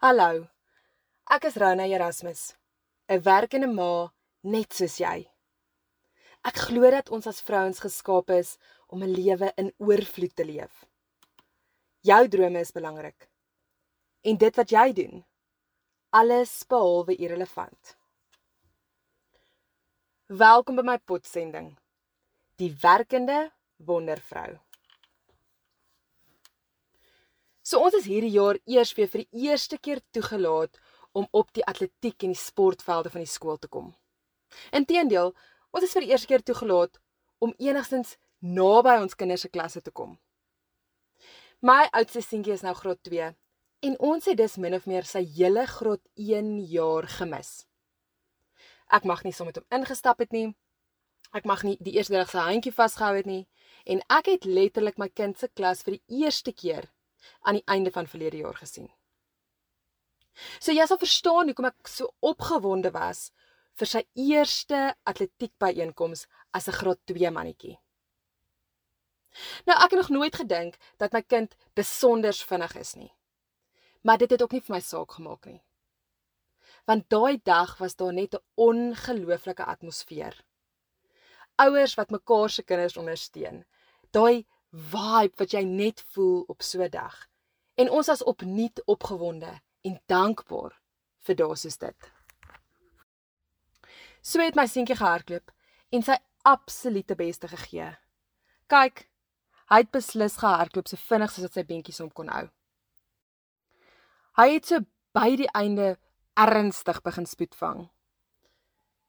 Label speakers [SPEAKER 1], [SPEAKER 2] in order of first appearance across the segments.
[SPEAKER 1] Hallo. Ek is Rona Erasmus, 'n werkende ma net soos jy. Ek glo dat ons as vrouens geskaap is om 'n lewe in oorvloed te leef. Jou drome is belangrik. En dit wat jy doen, alles behalwe irrelevant. Welkom by my potsending. Die werkende wondervrou. So ons is hierdie jaar eers weer vir die eerste keer toegelaat om op die atletiek en die sportvelde van die skool te kom. Inteendeel, ons is vir die eerste keer toegelaat om enigstens naby ons kinders se klasse te kom. My oudste seentjie is nou graad 2 en ons het dus min of meer sy hele graad 1 jaar gemis. Ek mag nie saam met hom ingestap het nie. Ek mag nie die eerste dag sy handjie vasgehou het nie en ek het letterlik my kind se klas vir die eerste keer aan die einde van verlede jaar gesien. So jy sal verstaan hoekom ek so opgewonde was vir sy eerste atletiekbyeenkoms as 'n graad 2 mannetjie. Nou ek het nog nooit gedink dat my kind besonder vinnig is nie. Maar dit het ook nie vir my saak gemaak nie. Want daai dag was daar net 'n ongelooflike atmosfeer. Ouers wat mekaar se kinders ondersteun. Daai vibe wat jy net voel op so 'n dag. En ons as opnuut opgewonde en dankbaar vir daardie soos dit. So het my seentjie gehardloop en sy absolute beste gegee. Kyk, hy het beslis gehardloop so vinnig soos wat sy beentjies hom kon hou. Hy het so by die einde ernstig begin spoed vang.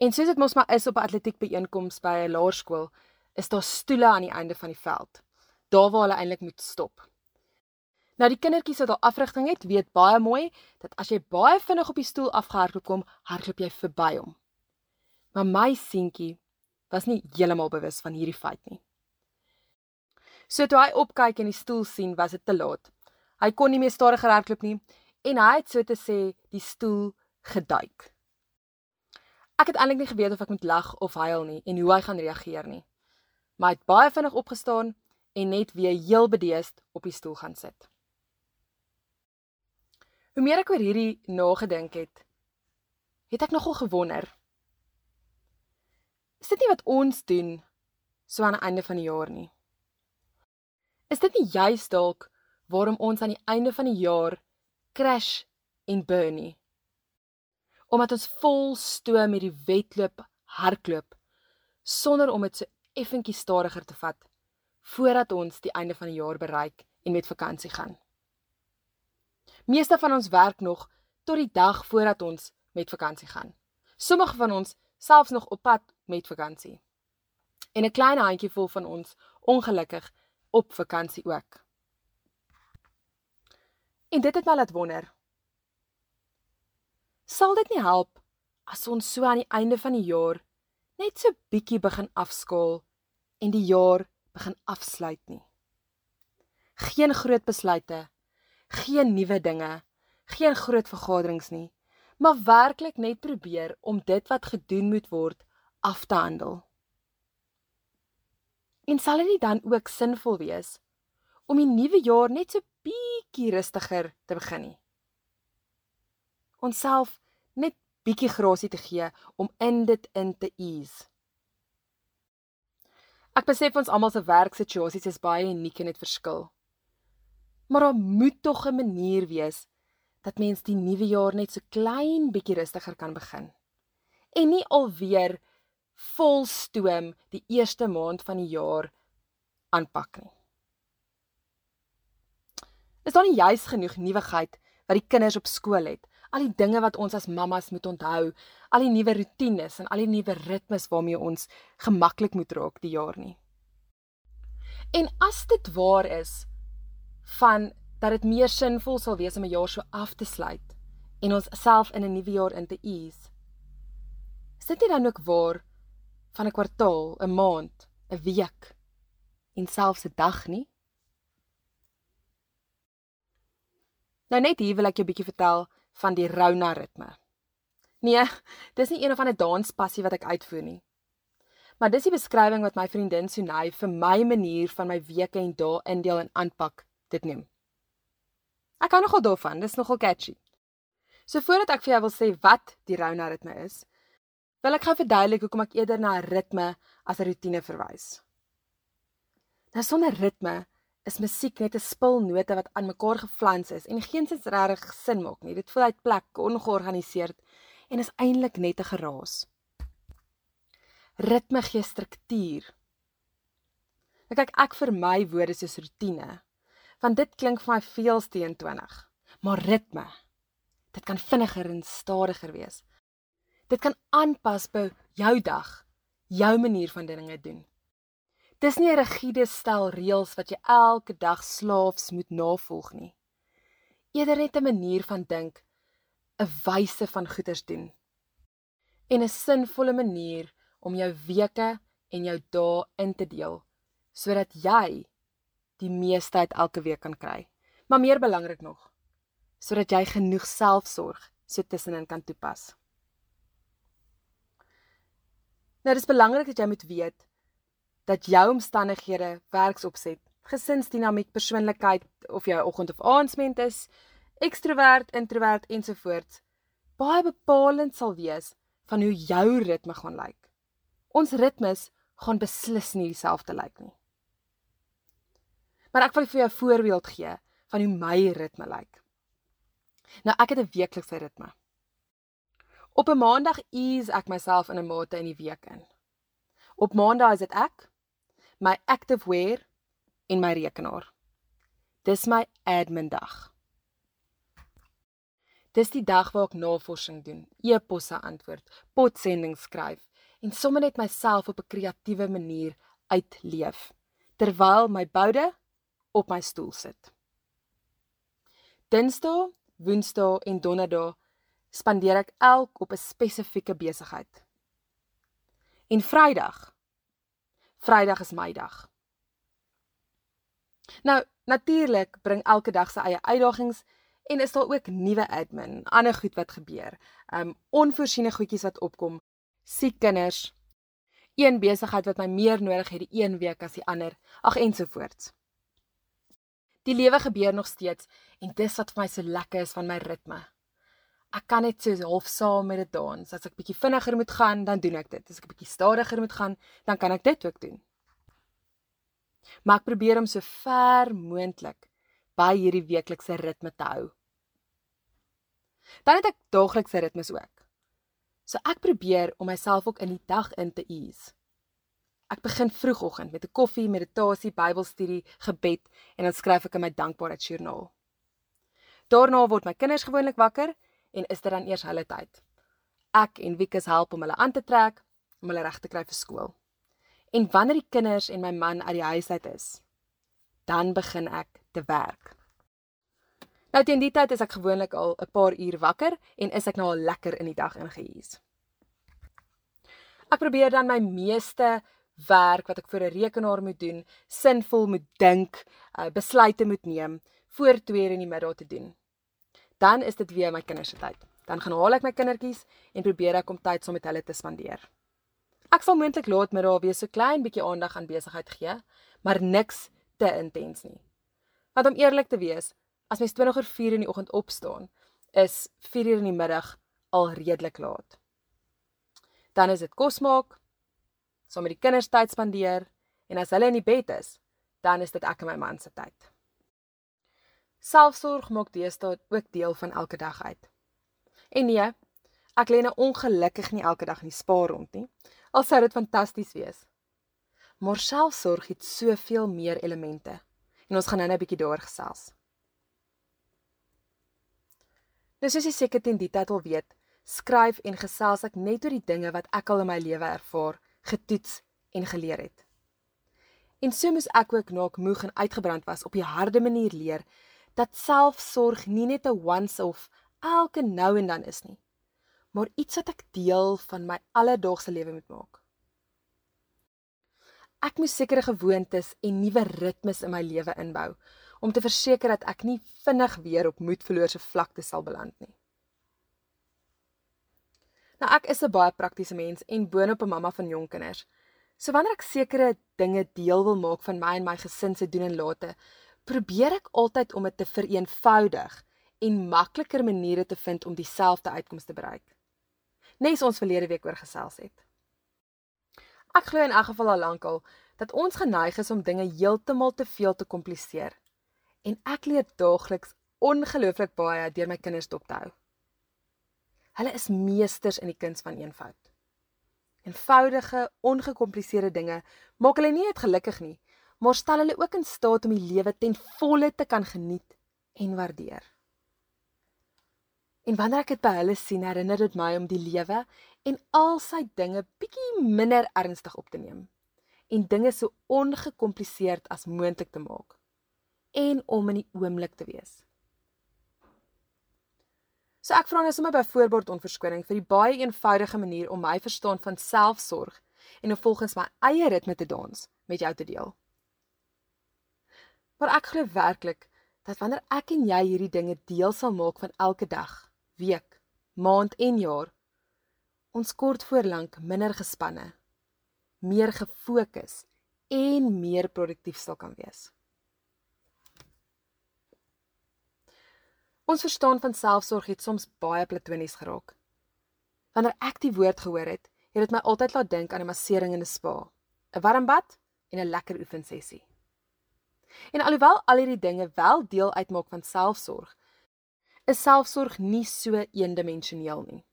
[SPEAKER 1] En soos dit mos maar is op 'n atletiekbyeenkoms by 'n laerskool, is daar stoele aan die einde van die veld daar waar hulle eintlik moet stop. Nou die kindertjies wat al afrigting het, weet baie mooi dat as jy baie vinnig op die stoel afgehardloop kom, hardloop jy verby hom. Maar my seentjie was nie heeltemal bewus van hierdie feit nie. So toe hy opkyk en die stoel sien, was dit te laat. Hy kon nie meer stadiger hardloop nie en hy het so te sê die stoel geduik. Ek het eintlik nie geweet of ek moet lag of huil nie en hoe hy gaan reageer nie. Maar hy het baie vinnig opgestaan en net weer heel bedeesd op die stoel gaan sit. Hoe meer ek oor hierdie nagedink het, het ek nogal gewonder. Is dit nie wat ons doen so aan die einde van die jaar nie? Is dit nie juis dalk waarom ons aan die einde van die jaar crash en burn nie? Omdat ons vol stoom met die wedloop hardloop sonder om dit so effentjie stadiger te vat voordat ons die einde van die jaar bereik en met vakansie gaan. Meeste van ons werk nog tot die dag voordat ons met vakansie gaan. Sommige van ons selfs nog op pad met vakansie. En 'n klein handjievol van ons ongelukkig op vakansie ook. En dit het my laat wonder. Sal dit nie help as ons so aan die einde van die jaar net so bietjie begin afskaal en die jaar begin afsluit nie. Geen groot besluite, geen nuwe dinge, geen groot vergaderings nie, maar werklik net probeer om dit wat gedoen moet word af te handel. En sal dit dan ook sinvol wees om die nuwe jaar net so bietjie rustiger te begin nie? Onsself net bietjie grasie te gee om in dit in te ease. Ek besef ons almal se werksituasies is baie uniek en het verskil. Maar daar moet tog 'n manier wees dat mens die nuwe jaar net so klein bietjie rustiger kan begin. En nie alweer vol stoom die eerste maand van die jaar aanpak nie. Is daar nie juis genoeg nuwigheid wat die kinders op skool het? Al die dinge wat ons as mammas moet onthou, al die nuwe rotines en al die nuwe ritmes waarmee ons gemaklik moet raak die jaar nie. En as dit waar is van dat dit meer sinvol sal wees om 'n jaar so af te sluit en ons self in 'n nuwe jaar in te ease. Is dit nie dan ook waar van 'n kwartaal, 'n maand, 'n week en selfs 'n dag nie? Nou net hier wil ek jou bietjie vertel van die Rona ritme. Nee, dis nie een of ander danspassie wat ek uitvoer nie. Maar dis die beskrywing wat my vriendin Sunay vir my manier van my weke en dae indeel en aanpak dit noem. Ek hou nogal daarvan, dis nogal catchy. So voordat ek vir jou wil sê wat die Rona ritme is, wil ek gou verduidelik hoekom ek eerder na 'n ritme as 'n rotine verwys. Nou sonder ritme is musiek net 'n spul note wat aan mekaar geflans is en geensins regtig sin maak nie. Dit voel uit plek, ongeorganiseerd en is eintlik net 'n geraas. Ritme gee struktuur. Nou kyk ek vir my woorde soos rotine want dit klink vir my veel steentoonig. Maar ritme, dit kan vinniger en stadiger wees. Dit kan aanpas by jou dag, jou manier van dinge doen. Dis nie 'n rigiede stel reëls wat jy elke dag slaafs moet navolg nie. Eerder net 'n manier van dink, 'n wyse van goeders doen. En 'n sinvolle manier om jou weke en jou dae in te deel sodat jy die meeste uit elke week kan kry. Maar meer belangrik nog, sodat jy genoeg selfsorg so tussenin kan toepas. Nou dis belangrik dat jy moet weet dat jou omstandighede, werksopset, gesinsdinamiek, persoonlikheid of jy 'n oggend of aandmens is, ekstrovert, introvert ensovoorts baie bepalend sal wees van hoe jou ritme gaan lyk. Ons ritmes gaan beslis nie dieselfde lyk nie. Maar ek wil vir jou 'n voorbeeld gee van hoe my ritme lyk. Nou ek het 'n weeklikse ritme. Op 'n maandag ease ek myself in 'n mate in die week in. Op maandag is dit ek, my active wear en my rekenaar. Dis my admin dag. Dis die dag waar ek navorsing doen, e-posse antwoord, potsendings skryf en sommer net myself op 'n kreatiewe manier uitleef terwyl my boude op my stoel sit. Dinsdae, Woensdae en Donderdae spandeer ek elk op 'n spesifieke besigheid. En Vrydag. Vrydag is my dag. Nou, natuurlik bring elke dag sy eie uitdagings en is daar ook nuwe admin, ander goed wat gebeur. Um onvoorsiene goedjies wat opkom, siek kinders, een besigheid wat my meer nodig het die een week as die ander, ag ensovoorts. Die lewe gebeur nog steeds en dis wat vir my so lekker is van my ritme. Ek kan net so half saam met dit dans. As ek bietjie vinniger moet gaan, dan doen ek dit. As ek bietjie stadiger moet gaan, dan kan ek dit ook doen. Maar ek probeer om so ver moontlik by hierdie weeklikse ritme te hou. Dan het ek daaglikse ritmes ook. So ek probeer om myself ook in die dag in te ease. Ek begin vroegoggend met 'n koffie, meditasie, Bybelstudie, gebed en dan skryf ek in my dankbaarheidsjoernaal. Daarna word my kinders gewoonlik wakker en is dit dan eers hulle tyd. Ek en Wieke help om hulle aan te trek om hulle reg te kry vir skool. En wanneer die kinders en my man uit die huis uit is, dan begin ek te werk. Nou teen die tyd is ek gewoonlik al 'n paar uur wakker en is ek nou al lekker in die dag ingehuis. Ek probeer dan my meeste werk wat ek vir 'n rekenaar moet doen, sinvol moet dink, uh, besluite moet neem voor 2:00 in die middag te doen. Dan is dit weer my kinders se tyd. Dan gaan haal ek my kindertjies en probeer ek om tyd saam met hulle te spandeer. Ek sal moontlik laat middag weer so klein bietjie aandag aan besigheid gee, maar niks te intens nie. Want om eerlik te wees, as mens 20 oor 4 in die oggend opstaan, is 4 uur in die middag al redelik laat. Dan is dit kos maak, saam met die kinders tyd spandeer en as hulle in die bed is, dan is dit ek en my man se tyd. Selfsorg maak deesdae ook deel van elke dag uit. En nee, ek lê nou ongelukkig nie elke dag in die spaar rond nie. Al sou dit fantasties wees. Maar selfsorg het soveel meer elemente en ons gaan nou net 'n bietjie daaroor gesels. Nou soos jy seker teen die tyd al weet, skryf en gesels ek net oor die dinge wat ek al in my lewe ervaar getoets en geleer het. En so moes ek ook na ek moeg en uitgebrand was op 'n harde manier leer dat selfsorg nie net 'n once-off elke nou en dan is nie, maar iets wat ek deel van my alledaagse lewe moet maak. Ek moet sekere gewoontes en nuwe ritmes in my lewe inbou om te verseker dat ek nie vinnig weer op moedverloorse vlakte sal beland nie. Nou ek is 'n baie praktiese mens en boonop 'n mamma van jong kinders. So wanneer ek sekere dinge deel wil maak van my en my gesin se doen en late, probeer ek altyd om dit te vereenvoudig en makliker maniere te vind om dieselfde uitkomste te bereik. Nes ons verlede week oor gesels het. Ek glo in elk geval al lankal dat ons geneig is om dinge heeltemal te veel te kompliseer. En ek leer daagliks ongelooflik baie deur my kinders dop te hou. Hulle is meesters in die kuns van eenvoud. Eenvoudige, ongekompliseerde dinge maak hulle nie net gelukkig nie, maar stel hulle ook in staat om die lewe ten volle te kan geniet en waardeer. En wanneer ek dit by hulle sien, herinner dit my om die lewe en al sy dinge bietjie minder ernstig op te neem en dinge so ongekompliseerd as moontlik te maak en om in die oomblik te wees. So ek vra nou sommer byvoorbeeld om verskoning vir die baie eenvoudige manier om my verstaan van selfsorg en om volgens my eie ritme te dans met jou te deel. Maar ek glo werklik dat wanneer ek en jy hierdie dinge deel sal maak van elke dag, week, maand en jaar, ons kort voorlank minder gespanne, meer gefokus en meer produktief sal kan wees. Ons verstaan van selfsorg het soms baie platonies geraak. Wanneer ek die woord gehoor het, het dit my altyd laat dink aan 'n massering in 'n spa, 'n warm bad en 'n lekker oefensessie. En alhoewel al hierdie dinge wel deel uitmaak van selfsorg, is selfsorg nie so eendimensioneel nie.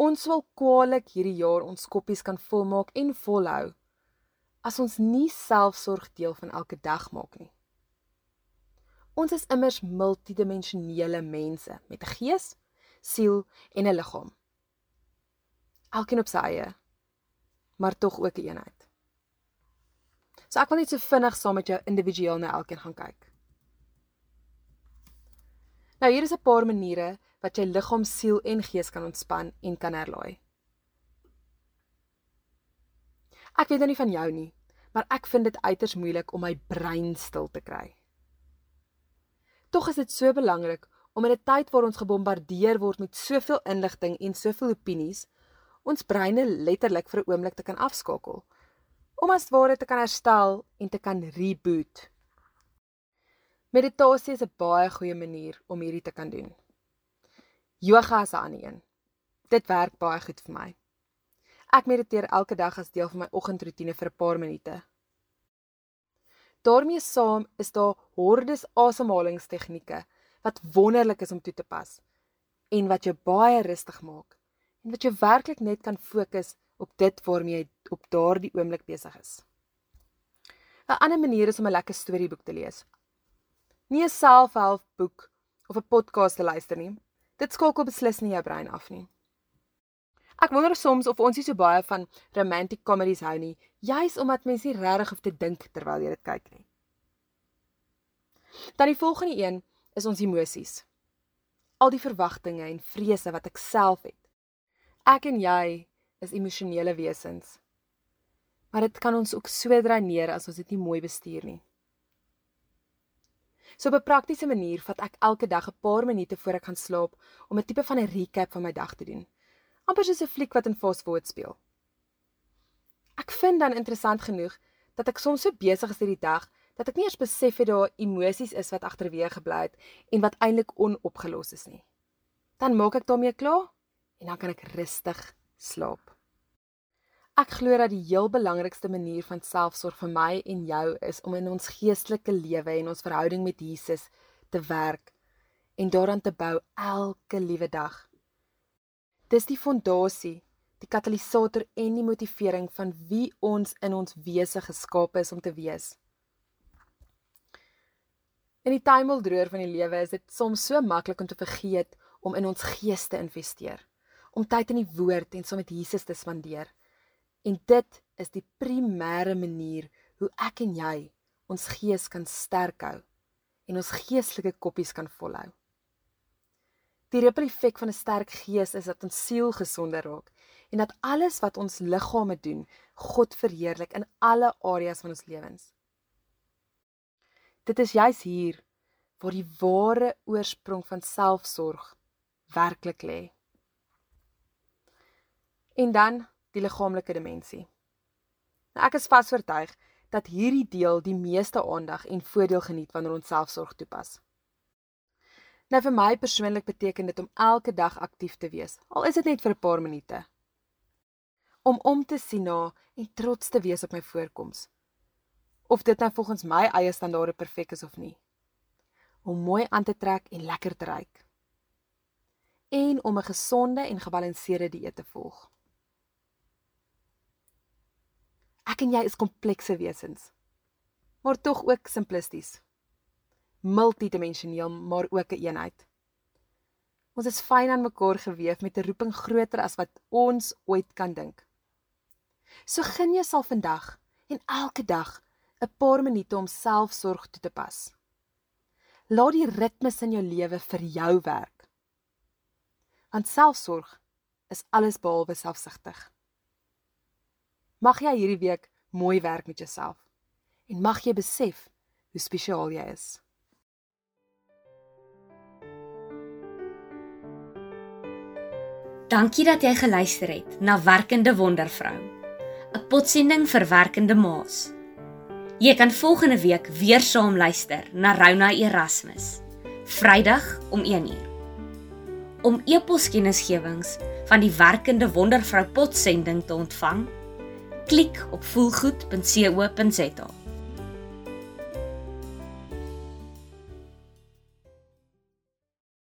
[SPEAKER 1] Ons wil kwaliek hierdie jaar ons koppies kan volmaak en volhou as ons nie selfsorg deel van elke dag maak nie. Ons is immers multidimensionele mense met 'n gees, siel en 'n liggaam. Elkeen op sy eie, maar tog ook 'n eenheid. So ek wil net so vinnig saam met jou individueel na elkeen gaan kyk. Nou hier is 'n paar maniere wat jy liggaam, siel en gees kan ontspan en kan herlaai. Ek weet nou nie van jou nie, maar ek vind dit uiters moeilik om my brein stil te kry. Tog is dit so belangrik om in 'n tyd waar ons gebombardeer word met soveel inligting en soveel opinies, ons breine letterlik vir 'n oomblik te kan afskakel om as ware te kan herstel en te kan reboot. Meditasie is 'n baie goeie manier om hierdie te kan doen. Yoga is 'n ander een. Dit werk baie goed vir my. Ek mediteer elke dag as deel van my oggendroetine vir 'n paar minute. daarmee saam is daar hordes asemhalingstegnieke wat wonderlik is om toe te pas en wat jou baie rustig maak en wat jou werklik net kan fokus op dit waarmee jy op daardie oomblik besig is. 'n Ander manier is om 'n lekker storieboek te lees. Nie 'n selfhelpboek of 'n podcast te luister nie. Dit skakel beslis nie jou brein af nie. Ek wonder soms of ons nie so baie van romantic comedies hou nie, juis omdat mense nie regtig hoef te dink terwyl jy dit kyk nie. Dan die volgende een is ons emosies. Al die verwagtinge en vrese wat ek self het. Ek en jy is emosionele wesens. Maar dit kan ons ook so dreineer as ons dit nie mooi bestuur nie. So op 'n praktiese manier vat ek elke dag 'n paar minute voor ek gaan slaap om 'n tipe van 'n recap van my dag te doen. amper soos 'n fliek wat in fast forward speel. Ek vind dan interessant genoeg dat ek soms so besig is hierdie dag dat ek nie eens besef het daar emosies is wat agterweë gebly het en wat eintlik onopgelos is nie. Dan maak ek daarmee klaar en dan kan ek rustig slaap. Ek glo dat die heel belangrikste manier van selfsorg vir my en jou is om in ons geestelike lewe en ons verhouding met Jesus te werk en daaraan te bou elke liewe dag. Dis die fondasie, die katalisator en die motivering van wie ons in ons wese geskape is om te wees. In die tuimeldroër van die lewe is dit soms so maklik om te vergeet om in ons gees te investeer om tyd in die woord en saam met Jesus te spandeer. En dit is die primêre manier hoe ek en jy ons gees kan sterk hou en ons geestelike koppies kan volhou. Die ripple effek van 'n sterk gees is dat ons siel gesonder raak en dat alles wat ons liggame doen, God verheerlik in alle areas van ons lewens. Dit is juis hier waar die ware oorsprong van selfsorg werklik lê. En dan die liggaamlike dimensie. Nou ek is vas oortuig dat hierdie deel die meeste aandag en voordeel geniet wanneer ons selfsorg toepas. Nou vir my persoonlik beteken dit om elke dag aktief te wees, al is dit net vir 'n paar minute. Om om te sien na en trots te wees op my voorkoms. Of dit nou volgens my eie standaarde perfek is of nie. Om mooi aan te trek en lekker te ruik. En om 'n gesonde en gebalanseerde dieet te volg. Ek en jy is komplekse wesens, maar tog ook simplisties. Multidimensioneel, maar ook 'n een eenheid. Ons is fyn aan mekaar gewewe met 'n roeping groter as wat ons ooit kan dink. So gun jouself vandag en elke dag 'n paar minute om selfsorg toe te pas. Laat die ritmes in jou lewe vir jou werk. Want selfsorg is alles behalwe selfsugtig. Mag jy hierdie week mooi werk met jouself en mag jy besef hoe spesiaal jy is.
[SPEAKER 2] Dankie dat jy geluister het na Werkende Wondervrou, 'n potsending vir werkende ma's. Jy kan volgende week weer saam luister na Rona Erasmus, Vrydag om 1uur. Om e-poskennisgewings van die Werkende Wondervrou potsending te ontvang, klik op voelgoed.co.za.